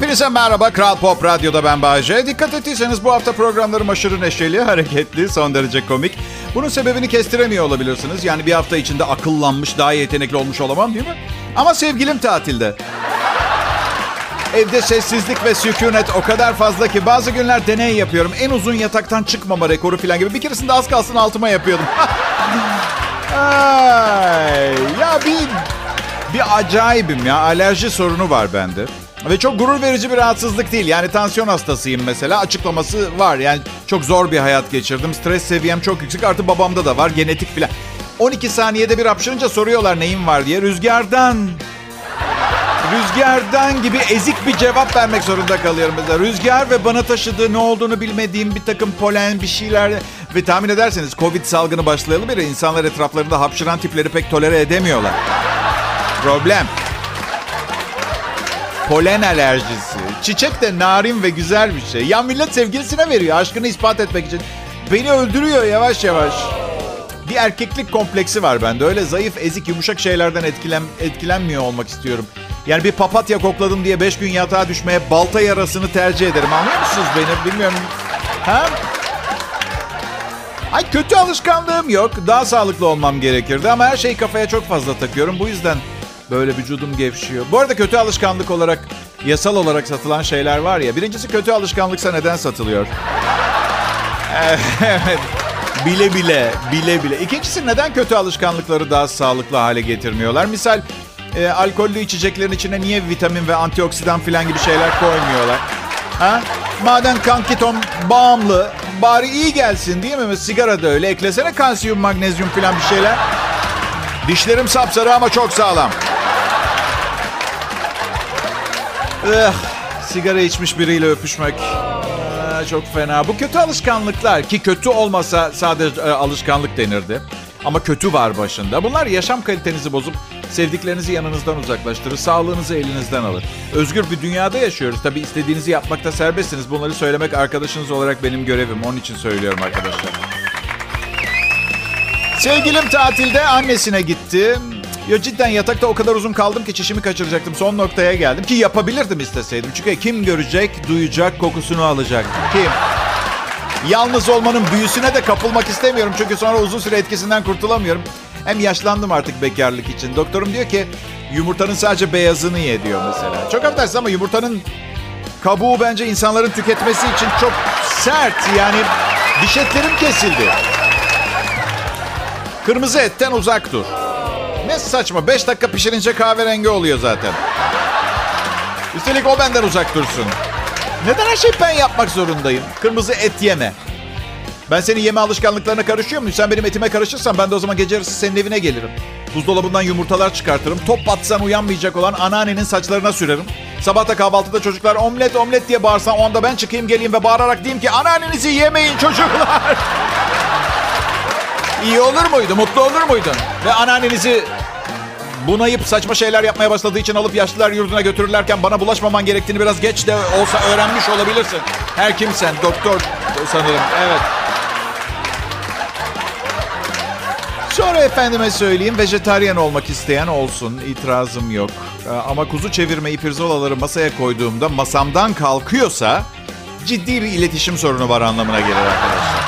Hepinize merhaba. Kral Pop Radyo'da ben Bayece. Dikkat ettiyseniz bu hafta programlarım aşırı neşeli, hareketli, son derece komik. Bunun sebebini kestiremiyor olabilirsiniz. Yani bir hafta içinde akıllanmış, daha yetenekli olmuş olamam değil mi? Ama sevgilim tatilde. Evde sessizlik ve sükunet o kadar fazla ki bazı günler deney yapıyorum. En uzun yataktan çıkmama rekoru falan gibi. Bir keresinde az kalsın altıma yapıyordum. Ay, ya bir, bir acayibim ya. Alerji sorunu var bende. Ve çok gurur verici bir rahatsızlık değil. Yani tansiyon hastasıyım mesela. Açıklaması var. Yani çok zor bir hayat geçirdim. Stres seviyem çok yüksek. Artı babamda da var. Genetik falan. 12 saniyede bir hapşırınca soruyorlar neyin var diye. Rüzgardan. Rüzgardan gibi ezik bir cevap vermek zorunda kalıyorum mesela. Rüzgar ve bana taşıdığı ne olduğunu bilmediğim bir takım polen bir şeyler. Ve tahmin ederseniz Covid salgını başlayalı beri insanlar etraflarında hapşıran tipleri pek tolere edemiyorlar. Problem. Polen alerjisi. Çiçek de narin ve güzel bir şey. Ya millet sevgilisine veriyor aşkını ispat etmek için. Beni öldürüyor yavaş yavaş. Bir erkeklik kompleksi var bende. Öyle zayıf, ezik, yumuşak şeylerden etkilen, etkilenmiyor olmak istiyorum. Yani bir papatya kokladım diye beş gün yatağa düşmeye balta yarasını tercih ederim. Anlıyor musunuz beni? Bilmiyorum. Ha? Ay kötü alışkanlığım yok. Daha sağlıklı olmam gerekirdi ama her şeyi kafaya çok fazla takıyorum. Bu yüzden böyle vücudum gevşiyor. Bu arada kötü alışkanlık olarak, yasal olarak satılan şeyler var ya. Birincisi kötü alışkanlıksa neden satılıyor? evet. Bile bile, bile bile. İkincisi neden kötü alışkanlıkları daha sağlıklı hale getirmiyorlar? Misal e, alkollü içeceklerin içine niye vitamin ve antioksidan falan gibi şeyler koymuyorlar? Ha? Madem kankiton bağımlı, bari iyi gelsin değil mi? Sigara da öyle. Eklesene kalsiyum, magnezyum falan bir şeyler. Dişlerim sapsarı ama çok sağlam. Ugh, sigara içmiş biriyle öpüşmek Aa, çok fena. Bu kötü alışkanlıklar ki kötü olmasa sadece e, alışkanlık denirdi. Ama kötü var başında. Bunlar yaşam kalitenizi bozup sevdiklerinizi yanınızdan uzaklaştırır. Sağlığınızı elinizden alır. Özgür bir dünyada yaşıyoruz. Tabii istediğinizi yapmakta serbestsiniz. Bunları söylemek arkadaşınız olarak benim görevim. Onun için söylüyorum arkadaşlar. Sevgilim tatilde annesine gitti. Ya cidden yatakta o kadar uzun kaldım ki çişimi kaçıracaktım. Son noktaya geldim ki yapabilirdim isteseydim. Çünkü kim görecek, duyacak, kokusunu alacak. Kim? Yalnız olmanın büyüsüne de kapılmak istemiyorum. Çünkü sonra uzun süre etkisinden kurtulamıyorum. Hem yaşlandım artık bekarlık için. Doktorum diyor ki yumurtanın sadece beyazını ye diyor mesela. Çok affedersiniz ama yumurtanın kabuğu bence insanların tüketmesi için çok sert. Yani diş etlerim kesildi. Kırmızı etten uzak dur. Ne saçma. 5 dakika pişirince kahverengi oluyor zaten. Üstelik o benden uzak dursun. Neden her şeyi ben yapmak zorundayım? Kırmızı et yeme. Ben senin yeme alışkanlıklarına karışıyor muyum? Sen benim etime karışırsan ben de o zaman gece yarısı senin evine gelirim. Buzdolabından yumurtalar çıkartırım. Top atsan uyanmayacak olan anneannenin saçlarına sürerim. Sabahta kahvaltıda çocuklar omlet omlet diye bağırsan o anda ben çıkayım geleyim ve bağırarak diyeyim ki anneannenizi yemeyin çocuklar. İyi olur muydu? Mutlu olur muydun? Ve anneannenizi bunayıp saçma şeyler yapmaya başladığı için alıp yaşlılar yurduna götürürlerken bana bulaşmaman gerektiğini biraz geç de olsa öğrenmiş olabilirsin. Her kimsen, doktor sanırım. Evet. Sonra efendime söyleyeyim, vejetaryen olmak isteyen olsun. itirazım yok. Ee, Ama kuzu çevirmeyi pirzolaları masaya koyduğumda masamdan kalkıyorsa ciddi bir iletişim sorunu var anlamına gelir arkadaşlar.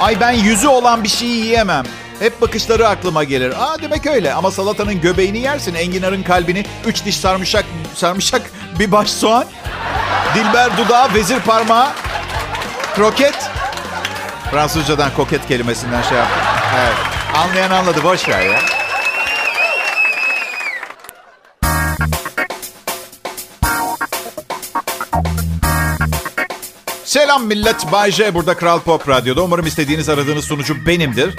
Ay ben yüzü olan bir şeyi yiyemem. Hep bakışları aklıma gelir. Aa demek öyle ama salatanın göbeğini yersin. Enginarın kalbini, üç diş sarımsak, sarımsak bir baş soğan. Dilber dudağı, vezir parmağı, kroket. Fransızcadan koket kelimesinden şey yaptım. Evet. Anlayan anladı. Boş ver ya. Selam millet. Bay J burada Kral Pop Radyo'da. Umarım istediğiniz aradığınız sunucu benimdir.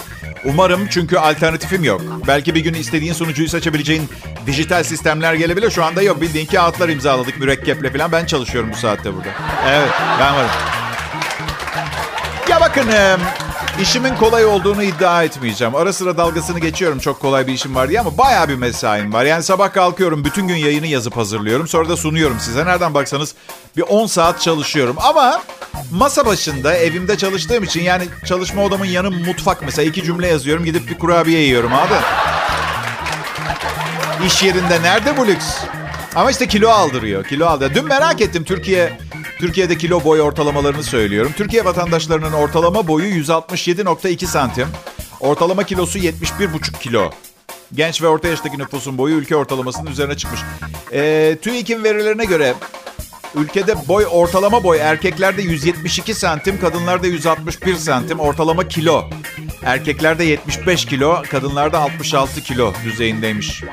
Umarım çünkü alternatifim yok. Belki bir gün istediğin sunucuyu seçebileceğin dijital sistemler gelebilir. Şu anda yok. Bildiğin kağıtlar imzaladık mürekkeple falan. Ben çalışıyorum bu saatte burada. Evet ben varım. Ya bakın işimin kolay olduğunu iddia etmeyeceğim. Ara sıra dalgasını geçiyorum çok kolay bir işim var diye ama bayağı bir mesaim var. Yani sabah kalkıyorum bütün gün yayını yazıp hazırlıyorum. Sonra da sunuyorum size. Nereden baksanız bir 10 saat çalışıyorum. Ama masa başında evimde çalıştığım için yani çalışma odamın yanı mutfak. Mesela iki cümle yazıyorum gidip bir kurabiye yiyorum abi. İş yerinde nerede bu lüks? Ama işte kilo aldırıyor. Kilo aldırıyor. Dün merak ettim Türkiye Türkiye'de kilo boy ortalamalarını söylüyorum. Türkiye vatandaşlarının ortalama boyu 167.2 santim. Ortalama kilosu 71,5 kilo. Genç ve orta yaştaki nüfusun boyu ülke ortalamasının üzerine çıkmış. Ee, TÜİK'in verilerine göre ülkede boy ortalama boy erkeklerde 172 santim, kadınlarda 161 santim. Ortalama kilo. Erkeklerde 75 kilo, kadınlarda 66 kilo düzeyindeymiş.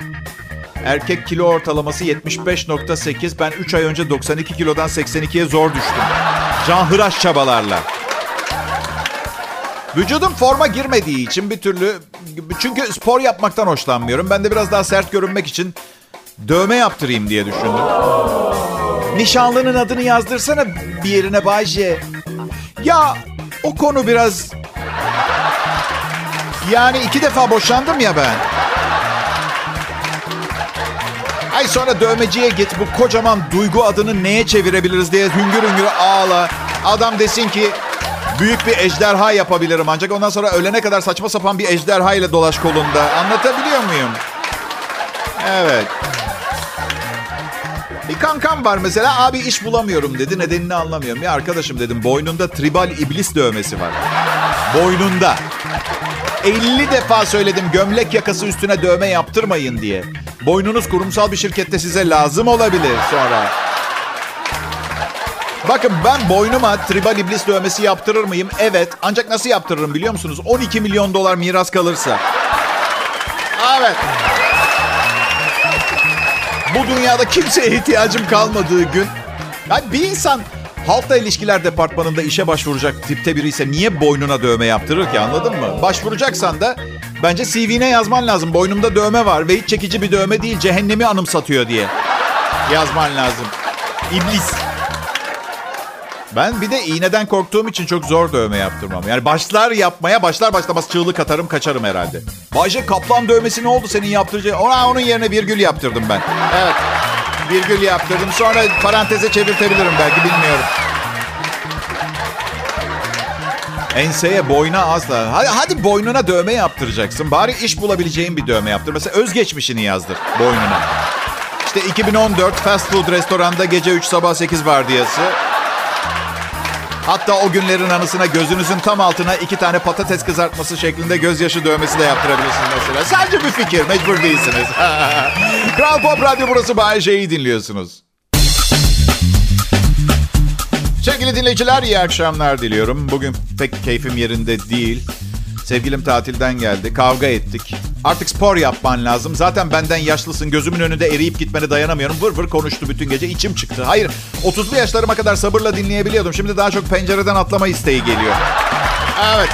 Erkek kilo ortalaması 75.8. Ben 3 ay önce 92 kilodan 82'ye zor düştüm. Canhıraş çabalarla. Vücudum forma girmediği için bir türlü... Çünkü spor yapmaktan hoşlanmıyorum. Ben de biraz daha sert görünmek için dövme yaptırayım diye düşündüm. Nişanlının adını yazdırsana bir yerine Bayce. Ya o konu biraz... Yani iki defa boşandım ya ben. Ay sonra dövmeciye git bu kocaman duygu adını neye çevirebiliriz diye hüngür hüngür ağla. Adam desin ki büyük bir ejderha yapabilirim ancak ondan sonra ölene kadar saçma sapan bir ejderha ile dolaş kolunda. Anlatabiliyor muyum? Evet. Bir kankam var mesela abi iş bulamıyorum dedi nedenini anlamıyorum. Ya arkadaşım dedim boynunda tribal iblis dövmesi var. Boynunda. 50 defa söyledim gömlek yakası üstüne dövme yaptırmayın diye. Boynunuz kurumsal bir şirkette size lazım olabilir sonra. Bakın ben boynuma tribal iblis dövmesi yaptırır mıyım? Evet. Ancak nasıl yaptırırım biliyor musunuz? 12 milyon dolar miras kalırsa. Evet. Bu dünyada kimseye ihtiyacım kalmadığı gün... Yani bir insan halkla ilişkiler departmanında işe başvuracak tipte biri ise niye boynuna dövme yaptırır ki anladın mı? Başvuracaksan da bence CV'ne yazman lazım. Boynumda dövme var ve hiç çekici bir dövme değil. Cehennemi anımsatıyor diye. Yazman lazım. İblis. Ben bir de iğneden korktuğum için çok zor dövme yaptırmam. Yani başlar yapmaya başlar başlamaz çığlık atarım kaçarım herhalde. Bayce kaplan dövmesi ne oldu senin yaptırıcı? Ona onun yerine virgül yaptırdım ben. Evet. Virgül yaptırdım. Sonra paranteze çevirtebilirim belki bilmiyorum. Enseye, boyna asla. Hadi, hadi boynuna dövme yaptıracaksın. Bari iş bulabileceğin bir dövme yaptır. Mesela özgeçmişini yazdır boynuna. İşte 2014 fast food restoranda gece 3 sabah 8 vardiyası. Hatta o günlerin anısına gözünüzün tam altına iki tane patates kızartması şeklinde gözyaşı dövmesi de yaptırabilirsiniz mesela. Sadece bir fikir, mecbur değilsiniz. Kral Pop Radyo burası Bay J'yi dinliyorsunuz. Sevgili dinleyiciler iyi akşamlar diliyorum. Bugün pek keyfim yerinde değil. Sevgilim tatilden geldi. Kavga ettik. Artık spor yapman lazım. Zaten benden yaşlısın. Gözümün önünde eriyip gitmene dayanamıyorum. Vır vır konuştu bütün gece. içim çıktı. Hayır 30'lu yaşlarıma kadar sabırla dinleyebiliyordum. Şimdi daha çok pencereden atlama isteği geliyor. Evet.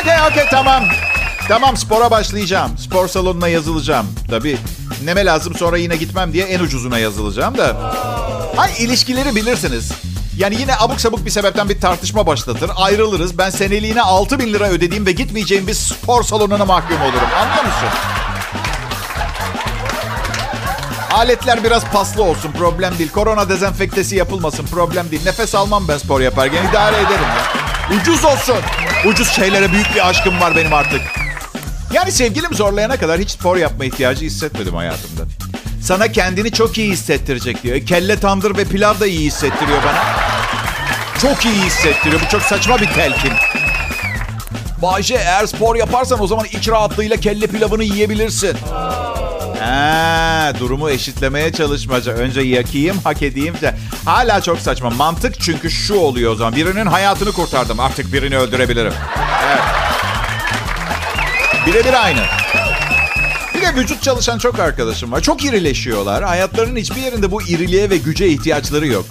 Okey okey tamam. Tamam spora başlayacağım. Spor salonuna yazılacağım. Tabii neme lazım sonra yine gitmem diye en ucuzuna yazılacağım da. Hay ilişkileri bilirsiniz. Yani yine abuk sabuk bir sebepten bir tartışma başlatır. Ayrılırız. Ben seneliğine 6 bin lira ödediğim ve gitmeyeceğim bir spor salonuna mahkum olurum. Anlıyor musun? Aletler biraz paslı olsun. Problem değil. Korona dezenfektesi yapılmasın. Problem değil. Nefes almam ben spor yaparken. idare ederim ya. Ucuz olsun. Ucuz şeylere büyük bir aşkım var benim artık. Yani sevgilim zorlayana kadar hiç spor yapma ihtiyacı hissetmedim hayatımda. Sana kendini çok iyi hissettirecek diyor. E, kelle tandır ve pilav da iyi hissettiriyor bana. Çok iyi hissettiriyor. Bu çok saçma bir telkin. Bayce eğer spor yaparsan o zaman iç rahatlığıyla kelle pilavını yiyebilirsin. Ha, durumu eşitlemeye çalışmaca. Önce yakayım, hak edeyim. Hala çok saçma. Mantık çünkü şu oluyor o zaman. Birinin hayatını kurtardım. Artık birini öldürebilirim. Evet. Birebir aynı. De vücut çalışan çok arkadaşım var. Çok irileşiyorlar. Hayatlarının hiçbir yerinde bu iriliğe ve güce ihtiyaçları yok.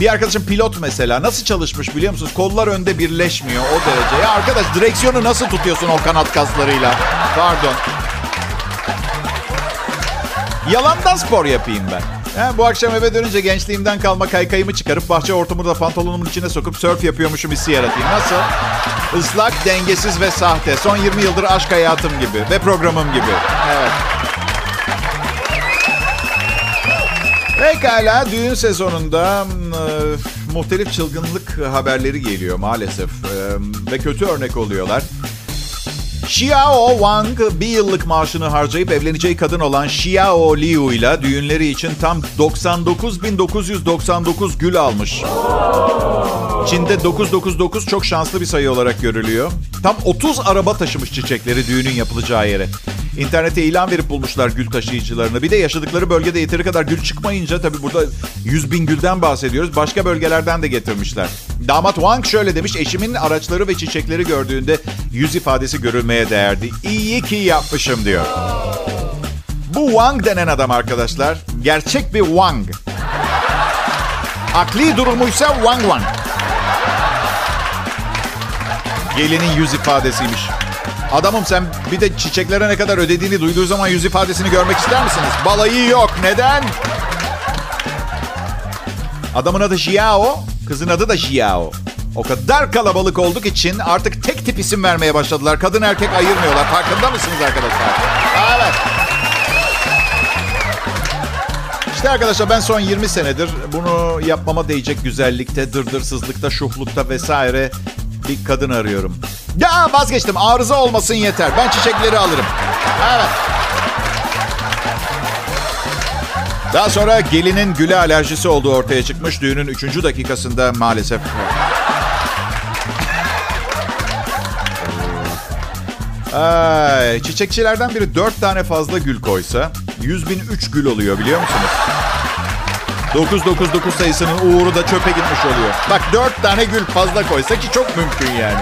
Bir arkadaşım pilot mesela. Nasıl çalışmış biliyor musunuz? Kollar önde birleşmiyor o derece. Ya arkadaş direksiyonu nasıl tutuyorsun o kanat kaslarıyla? Pardon. Yalandan spor yapayım ben. He, bu akşam eve dönünce gençliğimden kalma kaykayımı çıkarıp bahçe ortamını da pantolonumun içine sokup surf yapıyormuşum hissi yaratayım. Nasıl? Islak, dengesiz ve sahte. Son 20 yıldır aşk hayatım gibi ve programım gibi. Evet. Pekala düğün sezonunda e, muhtelif çılgınlık haberleri geliyor maalesef. E, ve kötü örnek oluyorlar. Xiao Wang bir yıllık maaşını harcayıp evleneceği kadın olan Xiao Liu ile düğünleri için tam 99.999 gül almış. Çin'de 999 çok şanslı bir sayı olarak görülüyor. Tam 30 araba taşımış çiçekleri düğünün yapılacağı yere. İnternete ilan verip bulmuşlar gül taşıyıcılarını. Bir de yaşadıkları bölgede yeteri kadar gül çıkmayınca tabii burada 100 bin gülden bahsediyoruz. Başka bölgelerden de getirmişler. Damat Wang şöyle demiş. Eşimin araçları ve çiçekleri gördüğünde yüz ifadesi görülmeye değerdi. İyi ki yapmışım diyor. Bu Wang denen adam arkadaşlar gerçek bir Wang. Akli durumuysa Wang Wang. Gelinin yüz ifadesiymiş. Adamım sen bir de çiçeklere ne kadar ödediğini duyduğu zaman yüz ifadesini görmek ister misiniz? Balayı yok. Neden? Adamın adı Xiao, kızın adı da Xiao. O kadar kalabalık olduk için artık tek tip isim vermeye başladılar. Kadın erkek ayırmıyorlar. Farkında mısınız arkadaşlar? Evet. İşte arkadaşlar ben son 20 senedir bunu yapmama değecek güzellikte, dırdırsızlıkta, şuhlukta vesaire bir kadın arıyorum. Ya vazgeçtim. Arıza olmasın yeter. Ben çiçekleri alırım. Evet. Daha sonra gelinin güle alerjisi olduğu ortaya çıkmış. Düğünün 3. dakikasında maalesef. Ay, çiçekçilerden biri 4 tane fazla gül koysa 100 bin 3 gül oluyor biliyor musunuz? 999 sayısının uğuru da çöpe gitmiş oluyor. Bak 4 tane gül fazla koysa ki çok mümkün yani.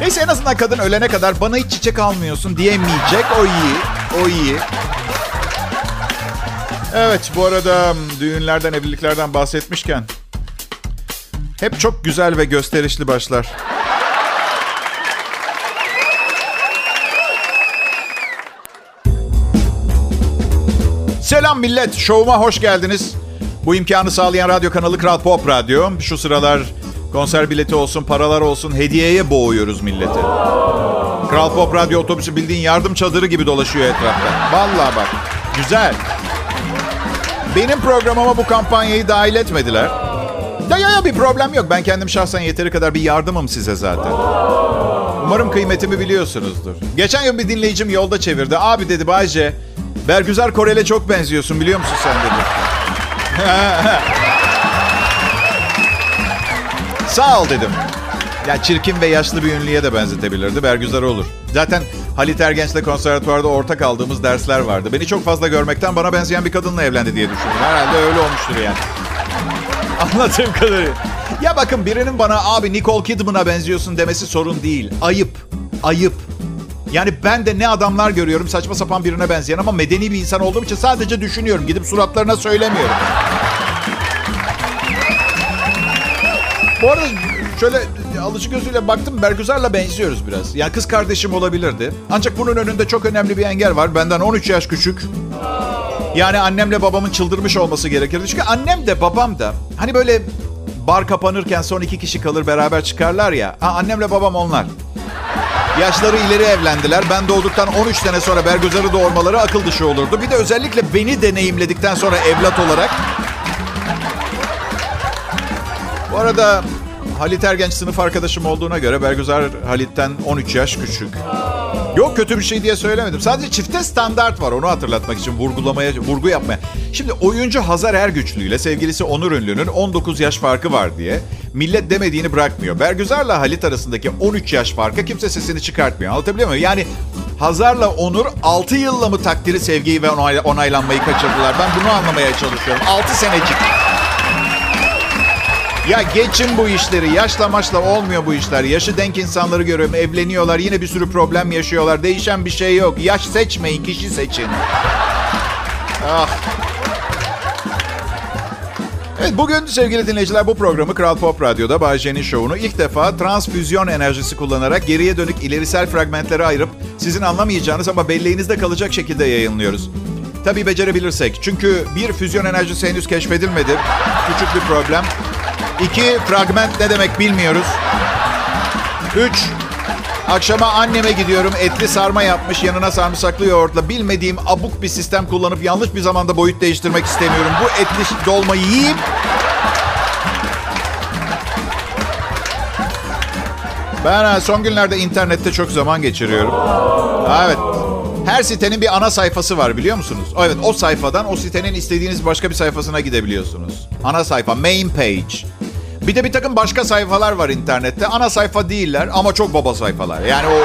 Neyse en azından kadın ölene kadar bana hiç çiçek almıyorsun diyemeyecek. O iyi. O iyi. Evet bu arada düğünlerden, evliliklerden bahsetmişken hep çok güzel ve gösterişli başlar. Selam millet, şovuma hoş geldiniz. Bu imkanı sağlayan radyo kanalı Kral Pop Radyo. Şu sıralar konser bileti olsun, paralar olsun hediyeye boğuyoruz milleti. Kral Pop Radyo otobüsü bildiğin yardım çadırı gibi dolaşıyor etrafta. Vallahi bak, güzel. Benim programıma bu kampanyayı dahil etmediler. Ya ya ya bir problem yok. Ben kendim şahsen yeteri kadar bir yardımım size zaten. Umarım kıymetimi biliyorsunuzdur. Geçen gün bir dinleyicim yolda çevirdi. Abi dedi Bayce, Bergüzar Korel'e çok benziyorsun biliyor musun sen dedi. Sağ ol dedim. Ya çirkin ve yaşlı bir ünlüye de benzetebilirdi. Bergüzar olur. Zaten Halit Ergenç'le konservatuvarda ortak aldığımız dersler vardı. Beni çok fazla görmekten bana benzeyen bir kadınla evlendi diye düşündüm. Herhalde öyle olmuştur yani. Anlatayım kadarıyla. Ya bakın birinin bana abi Nicole Kidman'a benziyorsun demesi sorun değil. Ayıp. Ayıp. Yani ben de ne adamlar görüyorum saçma sapan birine benzeyen ama medeni bir insan olduğum için sadece düşünüyorum. Gidip suratlarına söylemiyorum. Bu arada şöyle alıcı gözüyle baktım Bergüzar'la benziyoruz biraz. Yani kız kardeşim olabilirdi. Ancak bunun önünde çok önemli bir engel var. Benden 13 yaş küçük. Yani annemle babamın çıldırmış olması gerekirdi. Çünkü annem de babam da hani böyle bar kapanırken son iki kişi kalır beraber çıkarlar ya. Ha, annemle babam onlar. Yaşları ileri evlendiler. Ben doğduktan 13 sene sonra Bergüzar'ı doğurmaları akıl dışı olurdu. Bir de özellikle beni deneyimledikten sonra evlat olarak. Bu arada Halit Ergenç sınıf arkadaşım olduğuna göre Bergüzar Halit'ten 13 yaş küçük. Yok kötü bir şey diye söylemedim. Sadece çifte standart var. Onu hatırlatmak için vurgulamaya, vurgu yapmaya. Şimdi oyuncu Hazar Ergüçlü ile sevgilisi Onur Ünlü'nün 19 yaş farkı var diye millet demediğini bırakmıyor. Bergüzar'la Halit arasındaki 13 yaş farkı kimse sesini çıkartmıyor. Anlatabiliyor muyum? Yani Hazar'la Onur 6 yılla mı takdiri, sevgiyi ve onaylanmayı kaçırdılar? Ben bunu anlamaya çalışıyorum. 6 senecik. Ya geçin bu işleri. Yaşla maçla olmuyor bu işler. Yaşı denk insanları görüyorum. Evleniyorlar. Yine bir sürü problem yaşıyorlar. Değişen bir şey yok. Yaş seçmeyin. Kişi seçin. Ah. Evet bugün sevgili dinleyiciler bu programı Kral Pop Radyo'da Bay şovunu ilk defa transfüzyon enerjisi kullanarak geriye dönük ilerisel fragmentlere ayırıp sizin anlamayacağınız ama belleğinizde kalacak şekilde yayınlıyoruz. Tabii becerebilirsek. Çünkü bir füzyon enerjisi henüz keşfedilmedi. Küçük bir problem. İki, fragment ne demek bilmiyoruz. Üç, akşama anneme gidiyorum. Etli sarma yapmış yanına sarımsaklı yoğurtla. Bilmediğim abuk bir sistem kullanıp yanlış bir zamanda boyut değiştirmek istemiyorum. Bu etli dolmayı yiyeyim. Ben son günlerde internette çok zaman geçiriyorum. Evet. Her sitenin bir ana sayfası var biliyor musunuz? Evet o sayfadan o sitenin istediğiniz başka bir sayfasına gidebiliyorsunuz. Ana sayfa, main page. Bir de bir takım başka sayfalar var internette. Ana sayfa değiller ama çok baba sayfalar. Yani o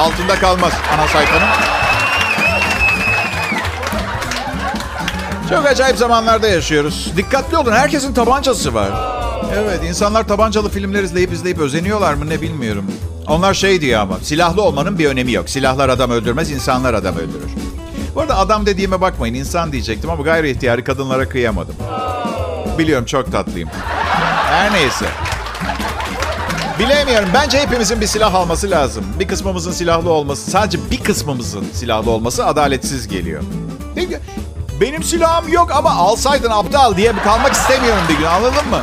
altında kalmaz ana sayfanın. Çok acayip zamanlarda yaşıyoruz. Dikkatli olun herkesin tabancası var. Evet insanlar tabancalı filmler izleyip izleyip özeniyorlar mı ne bilmiyorum. Onlar şey diyor ama silahlı olmanın bir önemi yok. Silahlar adam öldürmez insanlar adam öldürür. Bu arada adam dediğime bakmayın insan diyecektim ama gayri ihtiyari kadınlara kıyamadım. Biliyorum çok tatlıyım. Her neyse. Bilemiyorum. Bence hepimizin bir silah alması lazım. Bir kısmımızın silahlı olması, sadece bir kısmımızın silahlı olması adaletsiz geliyor. Benim silahım yok ama alsaydın aptal diye kalmak istemiyorum bir gün anladın mı?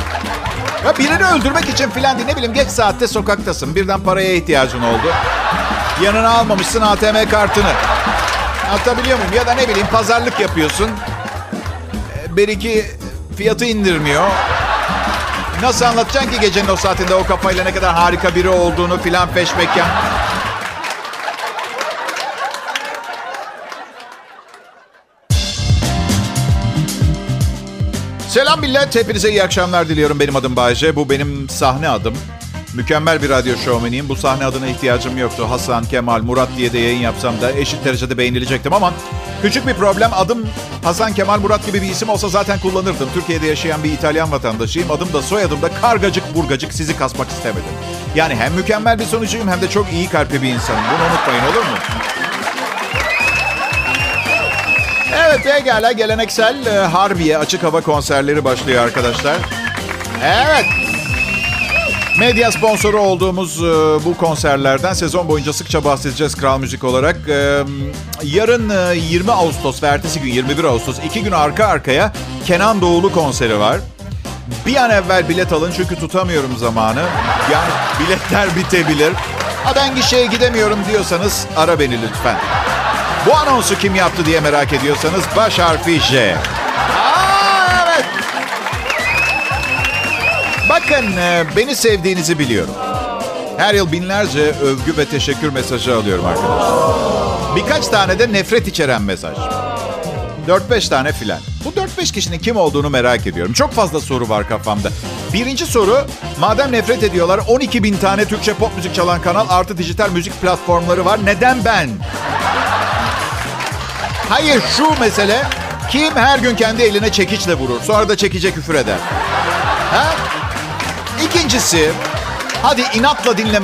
Ya birini öldürmek için filan değil ne bileyim geç saatte sokaktasın. Birden paraya ihtiyacın oldu. Yanına almamışsın ATM kartını. Atabiliyor muyum? Ya da ne bileyim pazarlık yapıyorsun. Ee, Bir iki fiyatı indirmiyor. Nasıl anlatacaksın ki gecenin o saatinde o kafayla ne kadar harika biri olduğunu filan peşmekan? Selam millet. Hepinize iyi akşamlar diliyorum. Benim adım Bayce. Bu benim sahne adım. Mükemmel bir radyo şovmeniyim. Bu sahne adına ihtiyacım yoktu. Hasan, Kemal, Murat diye de yayın yapsam da eşit derecede beğenilecektim ama küçük bir problem. Adım Hasan, Kemal, Murat gibi bir isim olsa zaten kullanırdım. Türkiye'de yaşayan bir İtalyan vatandaşıyım. Adım da soyadım da kargacık burgacık sizi kasmak istemedim. Yani hem mükemmel bir sonucuyum hem de çok iyi kalpli bir insanım. Bunu unutmayın olur mu? Evet pekala geleneksel e, Harbiye açık hava konserleri başlıyor arkadaşlar. Evet. Medya sponsoru olduğumuz e, bu konserlerden sezon boyunca sıkça bahsedeceğiz Kral Müzik olarak. E, yarın e, 20 Ağustos ve ertesi gün 21 Ağustos iki gün arka arkaya Kenan Doğulu konseri var. Bir an evvel bilet alın çünkü tutamıyorum zamanı. Yani biletler bitebilir. Ha ben gişeye gidemiyorum diyorsanız ara beni lütfen. Bu anonsu kim yaptı diye merak ediyorsanız baş harfi J. Bakın e, beni sevdiğinizi biliyorum. Her yıl binlerce övgü ve teşekkür mesajı alıyorum arkadaşlar. Birkaç tane de nefret içeren mesaj. 4-5 tane filan. Bu 4-5 kişinin kim olduğunu merak ediyorum. Çok fazla soru var kafamda. Birinci soru, madem nefret ediyorlar 12 bin tane Türkçe pop müzik çalan kanal artı dijital müzik platformları var. Neden ben? Hayır şu mesele, kim her gün kendi eline çekiçle vurur, sonra da çekice küfür eder? Ha? İkincisi, hadi inatla dinlemeye